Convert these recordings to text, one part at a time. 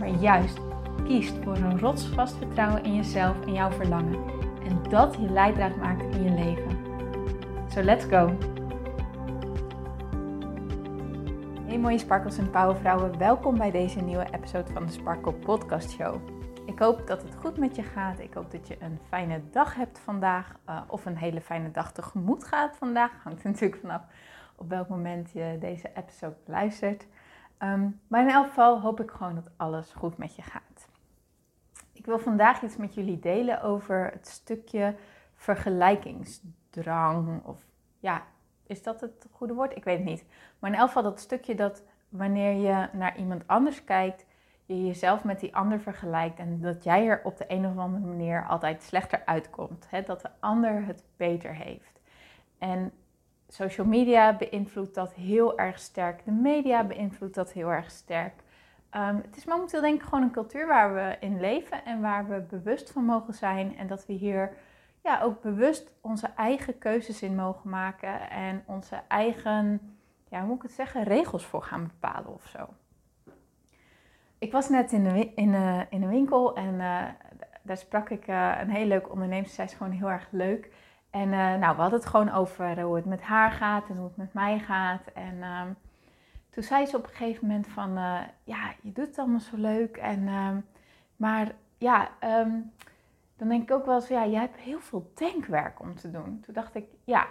maar juist kiest voor een rotsvast vertrouwen in jezelf en jouw verlangen. En dat je leidraad maakt in je leven. So let's go! Hey mooie sparkles en powervrouwen, welkom bij deze nieuwe episode van de Sparkle Podcast Show. Ik hoop dat het goed met je gaat. Ik hoop dat je een fijne dag hebt vandaag. Uh, of een hele fijne dag tegemoet gaat vandaag. Hangt natuurlijk vanaf op welk moment je deze episode luistert. Um, maar in elk geval hoop ik gewoon dat alles goed met je gaat. Ik wil vandaag iets met jullie delen over het stukje vergelijkingsdrang. Of ja, is dat het goede woord? Ik weet het niet. Maar in elk geval dat stukje dat wanneer je naar iemand anders kijkt, je jezelf met die ander vergelijkt en dat jij er op de een of andere manier altijd slechter uitkomt. Dat de ander het beter heeft. En social media beïnvloedt dat heel erg sterk. De media beïnvloedt dat heel erg sterk. Ehm, het is momenteel denk ik gewoon een cultuur waar we in leven en waar we bewust van mogen zijn. En dat we hier ja, ook bewust onze eigen keuzes in mogen maken. En onze eigen, ja, hoe moet ik het zeggen, regels voor gaan bepalen of zo. Ik was net in de, in, uh, in een winkel en uh, daar sprak ik uh, een heel leuk ondernemer. Zij is gewoon heel erg leuk. En uh, nou, we hadden het gewoon over hoe het met haar gaat en hoe het met mij gaat. En uh, toen zei ze op een gegeven moment van, uh, ja, je doet het allemaal zo leuk. En, ehm, maar ja, um, dan denk ik ook wel eens, ja, jij hebt heel veel denkwerk om te doen. Toen dacht ik, ja,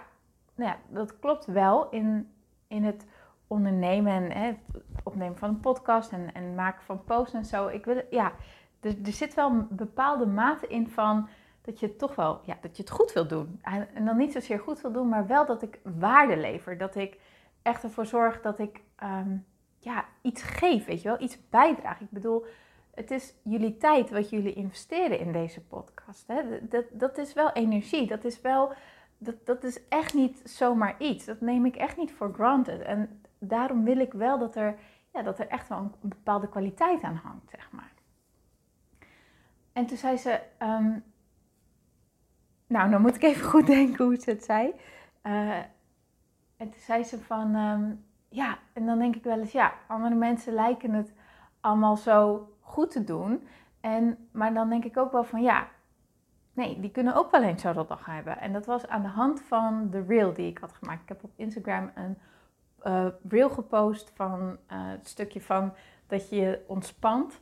nou ja dat klopt wel in, in het ondernemen en hè, opnemen van een podcast en, en maken van posts en zo. Ik wil, ja, er, er zit wel een bepaalde mate in van dat je toch wel, ja, dat je het goed wil doen. En dan niet zozeer goed wil doen, maar wel dat ik waarde lever. Dat ik echt ervoor zorg dat ik um, ja, iets geef, weet je wel, iets bijdraag. Ik bedoel, het is jullie tijd wat jullie investeren in deze podcast. Hè? Dat, dat is wel energie, dat is wel, dat, dat is echt niet zomaar iets. Dat neem ik echt niet voor granted. En daarom wil ik wel dat er, ja, dat er echt wel een bepaalde kwaliteit aan hangt, zeg maar. En toen zei ze, um, nou, dan moet ik even goed denken hoe ze het zei. Uh, en toen zei ze van, um, ja, en dan denk ik wel eens, ja, andere mensen lijken het allemaal zo goed te doen. En, maar dan denk ik ook wel van, ja, nee, die kunnen ook wel eens zo'n dag hebben. En dat was aan de hand van de reel die ik had gemaakt. Ik heb op Instagram een uh, reel gepost van uh, het stukje van dat je ontspant.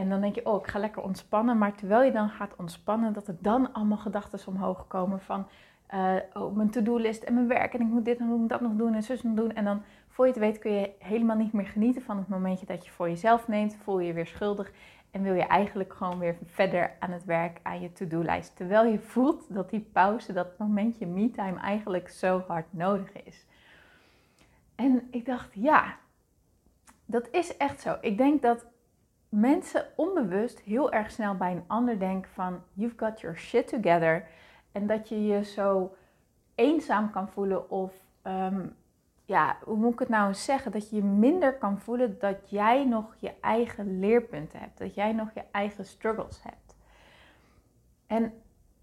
En dan denk je, oh, ik ga lekker ontspannen. Maar terwijl je dan gaat ontspannen, dat er dan allemaal gedachten omhoog komen van... Uh, oh, mijn to-do-list en mijn werk en ik moet dit nog doen, dat nog doen en zus nog doen. En dan, voor je het weet, kun je helemaal niet meer genieten van het momentje dat je voor jezelf neemt. Voel je je weer schuldig en wil je eigenlijk gewoon weer verder aan het werk, aan je to-do-lijst. Terwijl je voelt dat die pauze, dat momentje me-time eigenlijk zo hard nodig is. En ik dacht, ja, dat is echt zo. Ik denk dat mensen onbewust heel erg snel bij een ander denken van you've got your shit together. En dat je je zo eenzaam kan voelen of um, ja, hoe moet ik het nou eens zeggen? Dat je je minder kan voelen dat jij nog je eigen leerpunten hebt. Dat jij nog je eigen struggles hebt. En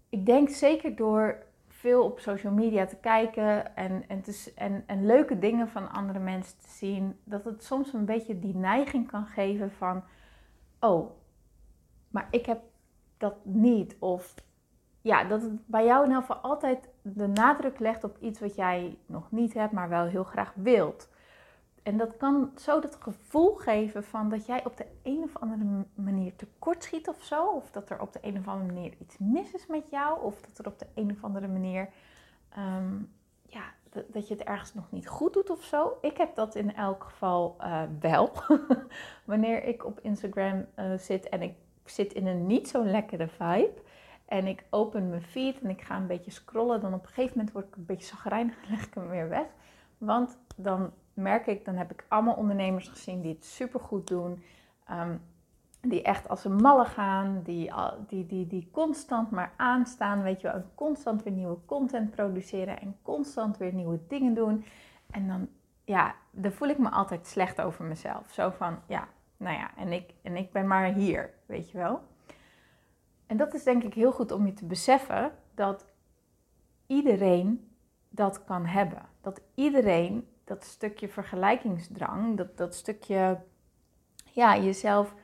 ik denk zeker door veel op social media te kijken en, en, te, en, en leuke dingen van andere mensen te zien, dat het soms een beetje die neiging kan geven van oh, maar ik heb dat niet. Of ja, dat het bij jou in elk geval altijd de nadruk legt op iets wat jij nog niet hebt, maar wel heel graag wilt. En dat kan zo het gevoel geven van dat jij op de een of andere manier tekortschiet of zo. Of dat er op de een of andere manier iets mis is met jou. Of dat er op de een of andere manier ja, dat je het ergens nog niet goed doet of zo. Ik heb dat in elk geval uh, wel. Wanneer ik op Instagram uh, zit en ik zit in een niet zo lekkere vibe. En ik open mijn feed en ik ga een beetje scrollen. Dan op een gegeven moment word ik een beetje zagrijnig en leg ik hem weer weg. Want dan merk ik, dan heb ik allemaal ondernemers gezien die het supergoed doen. Um, die echt als een malle gaan, die, die, die, die constant maar aanstaan, weet je wel, constant weer nieuwe content produceren en constant weer nieuwe dingen doen. En dan, ja, dan voel ik me altijd slecht over mezelf. Zo van, ja, nou ja, en ik, en ik ben maar hier, weet je wel. En dat is denk ik heel goed om je te beseffen dat iedereen dat kan hebben. Dat iedereen dat stukje vergelijkingsdrang, dat, dat stukje ja, jezelf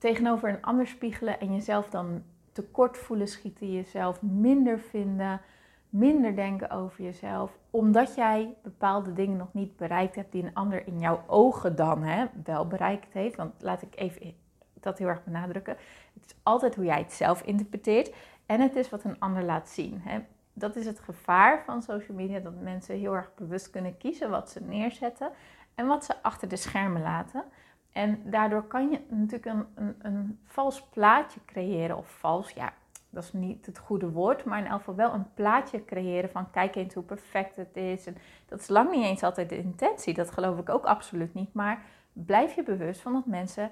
tegenover een ander spiegelen en jezelf dan tekort voelen schieten, jezelf minder vinden, minder denken over jezelf, omdat jij bepaalde dingen nog niet bereikt hebt die een ander in jouw ogen dan hè, wel bereikt heeft. Want laat ik even dat heel erg benadrukken. Het is altijd hoe jij het zelf interpreteert en het is wat een ander laat zien. Hè. Dat is het gevaar van social media, dat mensen heel erg bewust kunnen kiezen wat ze neerzetten en wat ze achter de schermen laten. En daardoor kan je natuurlijk een, een, een vals plaatje creëren, of vals, ja, dat is niet het goede woord, maar in elk geval wel een plaatje creëren van kijk eens hoe perfect het is. En dat is lang niet eens altijd de intentie, dat geloof ik ook absoluut niet. Maar blijf je bewust van dat mensen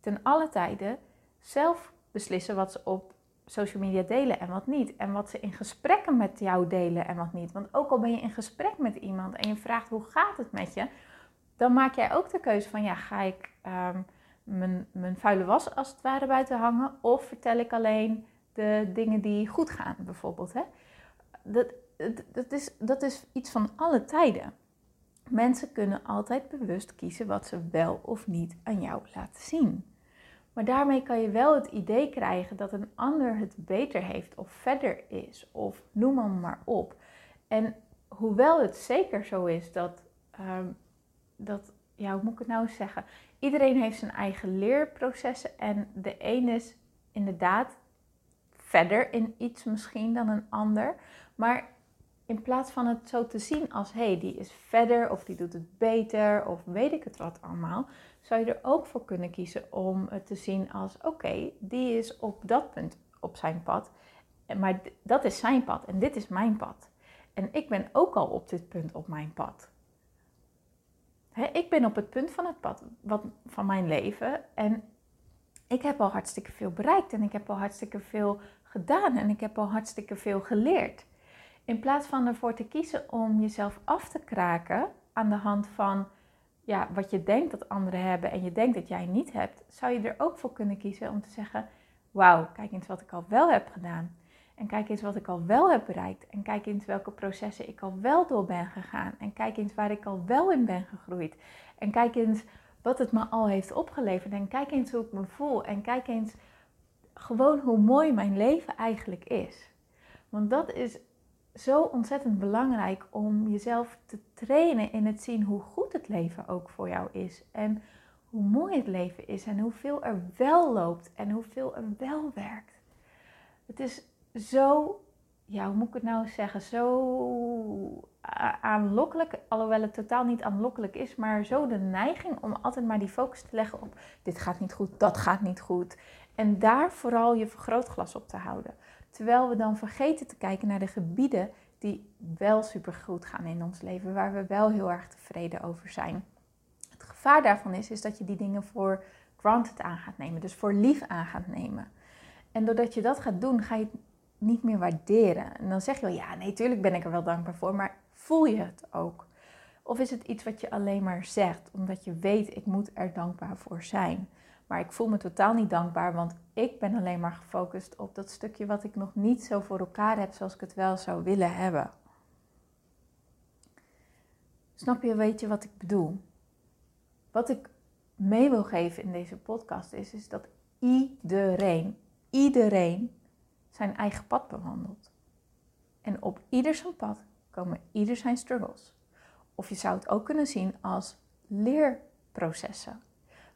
ten alle tijden zelf beslissen wat ze op social media delen en wat niet. En wat ze in gesprekken met jou delen en wat niet. Want ook al ben je in gesprek met iemand en je vraagt hoe gaat het met je, dan maak jij ook de keuze van ja, ga ik ehm, mijn, mijn vuile was als het ware buiten hangen of vertel ik alleen de dingen die goed gaan bijvoorbeeld. Hè? Dat, dat, is, dat is iets van alle tijden. Mensen kunnen altijd bewust kiezen wat ze wel of niet aan jou laten zien. Maar daarmee kan je wel het idee krijgen dat een ander het beter heeft of verder is of noem hem maar op. En hoewel het zeker zo is dat, ehm, dat ja, hoe moet ik het nou zeggen? Iedereen heeft zijn eigen leerprocessen en de een is inderdaad verder in iets misschien dan een ander. Maar in plaats van het zo te zien als hé, hey, die is verder of die doet het beter of weet ik het wat allemaal, zou je er ook voor kunnen kiezen om het te zien als oké, die is op dat punt op zijn pad, maar dat is zijn pad en dit is mijn pad. En ik ben ook al op dit punt op mijn pad. Ik ben op het punt van het pad van mijn leven en ik heb al hartstikke veel bereikt en ik heb al hartstikke veel gedaan en ik heb al hartstikke veel geleerd. In plaats van ervoor te kiezen om jezelf af te kraken aan de hand van ja, wat je denkt dat anderen hebben en je denkt dat jij niet hebt, zou je er ook voor kunnen kiezen om te zeggen: Wauw, kijk eens wat ik al wel heb gedaan. En kijk eens wat ik al wel heb bereikt. En kijk eens welke processen ik al wel door ben gegaan. En kijk eens waar ik al wel in ben gegroeid. En kijk eens wat het me al heeft opgeleverd. En kijk eens hoe ik me voel. En kijk eens gewoon hoe mooi mijn leven eigenlijk is. Want dat is zo ontzettend belangrijk om jezelf te trainen in het zien hoe goed het leven ook voor jou is. En hoe mooi het leven is en hoeveel er wel loopt en hoeveel er wel werkt. Het is zo, ja, hoe moet ik het nou zeggen, zo aanlokkelijk, alhoewel het totaal niet aanlokkelijk is, maar zo de neiging om altijd maar die focus te leggen op dit gaat niet goed, dat gaat niet goed. En daar vooral je vergrootglas op te houden. Terwijl we dan vergeten te kijken naar de gebieden die wel supergoed gaan in ons leven, waar we wel heel erg tevreden over zijn. Het gevaar daarvan is, is dat je die dingen voor granted aan gaat nemen, dus voor lief aan gaat nemen. En doordat je dat gaat doen, ga je niet meer waarderen. En dan zeg je wel, ja, nee, tuurlijk ben ik er wel dankbaar voor, maar voel je het ook? Of is het iets wat je alleen maar zegt, omdat je weet, ik moet er dankbaar voor zijn? Maar ik voel me totaal niet dankbaar, want ik ben alleen maar gefocust op dat stukje wat ik nog niet zo voor elkaar heb zoals ik het wel zou willen hebben. Snap je, weet je wat ik bedoel? Wat ik mee wil geven in deze podcast is, is dat iedereen, iedereen zijn eigen pad bewandelt. En op ieder zijn pad komen ieder zijn struggles. Of je zou het ook kunnen zien als leerprocessen.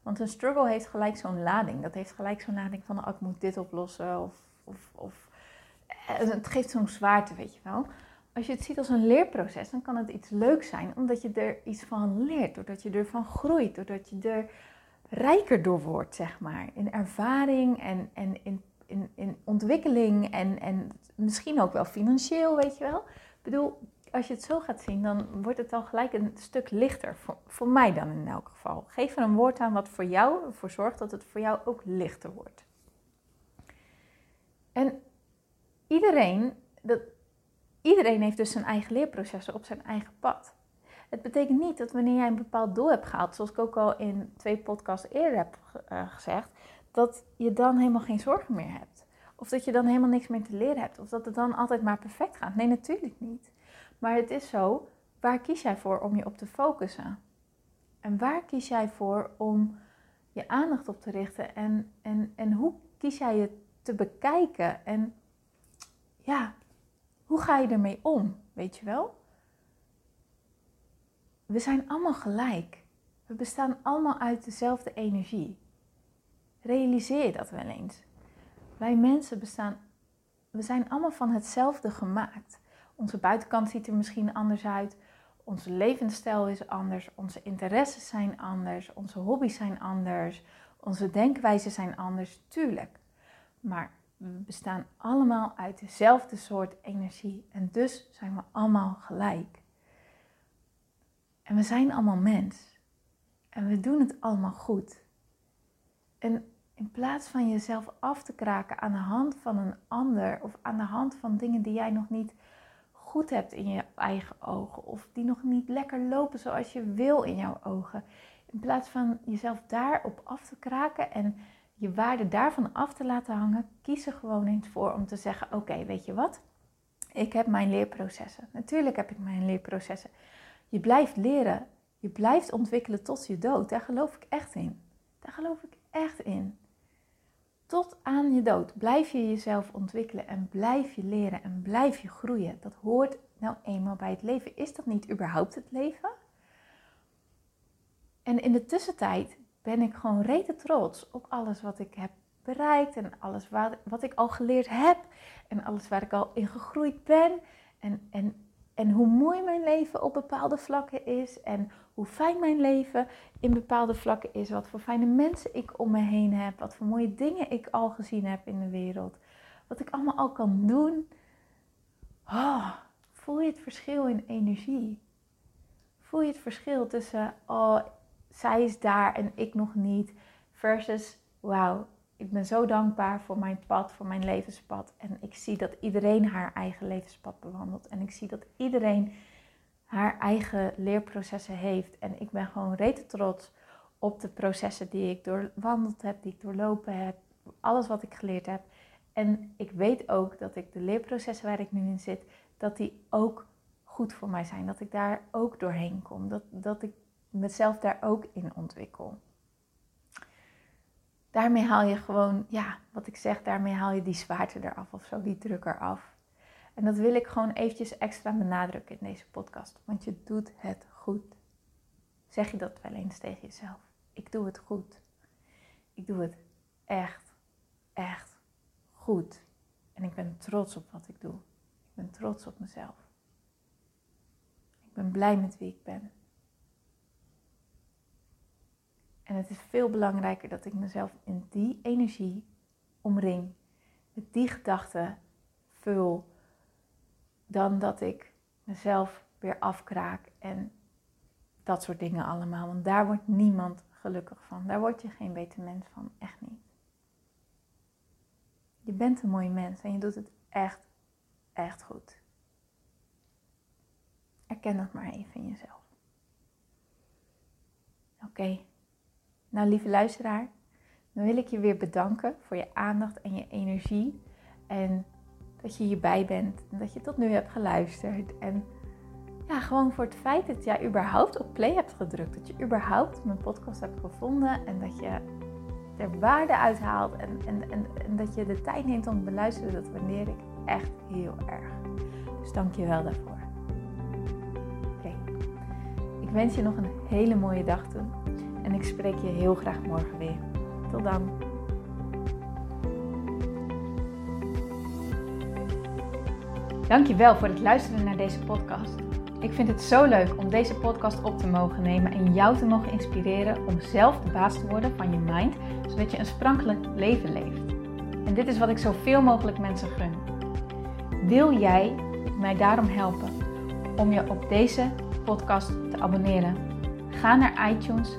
Want een struggle heeft gelijk zo'n lading. Dat heeft gelijk zo'n lading van, oh, ik moet dit oplossen. Of, of, of eh, het geeft zo'n zwaarte, weet je wel. Als je het ziet als een leerproces, dan kan het iets leuks zijn. Omdat je er iets van leert. Doordat je ervan groeit. Doordat je er rijker door wordt, zeg maar. In ervaring en, en in, in, in ontwikkeling. En, en misschien ook wel financieel, weet je wel. Ik bedoel, als je het zo gaat zien, dan wordt het al gelijk een stuk lichter. Voor, voor mij dan in elk geval. Geef er een woord aan wat voor jou ervoor zorgt dat het voor jou ook lichter wordt. En iedereen, dat, iedereen heeft dus zijn eigen leerprocessen op zijn eigen pad. Het betekent niet dat wanneer jij een bepaald doel hebt gehaald, zoals ik ook al in twee podcasts eerder heb uh, gezegd, dat je dan helemaal geen zorgen meer hebt. Of dat je dan helemaal niks meer te leren hebt. Of dat het dan altijd maar perfect gaat. Nee, natuurlijk niet. Maar het is zo, waar kies jij voor om je op te focussen? En waar kies jij voor om je aandacht op te richten? En, en, en hoe kies jij het te bekijken? En ja, hoe ga je ermee om? Weet je wel? We zijn allemaal gelijk. We bestaan allemaal uit dezelfde energie. Realiseer dat wel eens? Wij mensen bestaan, we zijn allemaal van hetzelfde gemaakt. Onze buitenkant ziet er misschien anders uit. Onze levensstijl is anders. Onze interesses zijn anders. Onze hobby's zijn anders. Onze denkwijzen zijn anders. Tuurlijk. Maar we bestaan allemaal uit dezelfde soort energie. En dus zijn we allemaal gelijk. En we zijn allemaal mens. En we doen het allemaal goed. En in plaats van jezelf af te kraken aan de hand van een ander of aan de hand van dingen die jij nog niet goed hebt in je eigen ogen of die nog niet lekker lopen zoals je wil in jouw ogen. In plaats van jezelf daarop af te kraken en je waarde daarvan af te laten hangen, kies er gewoon eens voor om te zeggen: Oké, weet je wat? Ik heb mijn leerprocessen. Natuurlijk heb ik mijn leerprocessen. Je blijft leren. Je blijft ontwikkelen tot je dood. Daar geloof ik echt in. Daar geloof ik echt in. Tot aan je dood blijf je jezelf ontwikkelen en blijf je leren en blijf je groeien. Dat hoort nou eenmaal bij het leven. Is dat niet überhaupt het leven? En in de tussentijd ben ik gewoon rete trots op alles wat ik heb bereikt en alles wat, wat ik al geleerd heb en alles waar ik al in gegroeid ben. En, en en hoe mooi mijn leven op bepaalde vlakken is. En hoe fijn mijn leven in bepaalde vlakken is. Wat voor fijne mensen ik om me heen heb. Wat voor mooie dingen ik al gezien heb in de wereld. Wat ik allemaal al kan doen. Oh, voel je het verschil in energie? Voel je het verschil tussen, oh, zij is daar en ik nog niet. Versus, wauw, ik ben zo dankbaar voor mijn pad, voor mijn levenspad. En ik zie dat iedereen haar eigen levenspad bewandelt. En ik zie dat iedereen haar eigen leerprocessen heeft. En ik ben gewoon rete trots op de processen die ik doorwandeld heb, die ik doorlopen heb. Alles wat ik geleerd heb. En ik weet ook dat ik de leerprocessen waar ik nu in zit, dat die ook goed voor mij zijn. Dat ik daar ook doorheen kom. Dat, dat ik mezelf daar ook in ontwikkel daarmee haal je gewoon, ja, wat ik zeg, daarmee haal je die zwaarte eraf of zo, die druk eraf. En dat wil ik gewoon eventjes extra benadrukken in deze podcast, want je doet het goed. Zeg je dat wel eens tegen jezelf? Ik doe het goed. Ik doe het echt, echt goed. En ik ben trots op wat ik doe. Ik ben trots op mezelf. Ik ben blij met wie ik ben. En het is veel belangrijker dat ik mezelf in die energie omring, met die gedachten vul, dan dat ik mezelf weer afkraak en dat soort dingen allemaal. Want daar wordt niemand gelukkig van. Daar word je geen beter mens van. Echt niet. Je bent een mooie mens en je doet het echt, echt goed. Erken dat maar even in jezelf. Oké. Nou, lieve luisteraar, dan wil ik je weer bedanken voor je aandacht en je energie. En dat je hierbij bent en dat je tot nu hebt geluisterd. En ja, gewoon voor het feit dat jij überhaupt op play hebt gedrukt. Dat je überhaupt mijn podcast hebt gevonden en dat je er waarde uithaalt. En, en, en, en dat je de tijd neemt om te beluisteren. Dat waardeer ik echt heel erg. Dus dank je wel daarvoor. Oké. Ik wens je nog een hele mooie dag toe. En ik spreek je heel graag morgen weer. Tot dan. Dankjewel voor het luisteren naar deze podcast. Ik vind het zo leuk om deze podcast op te mogen nemen en jou te mogen inspireren om zelf de baas te worden van je mind, zodat je een sprankelijk leven leeft. En dit is wat ik zoveel mogelijk mensen gun. Wil jij mij daarom helpen om je op deze podcast te abonneren. Ga naar iTunes,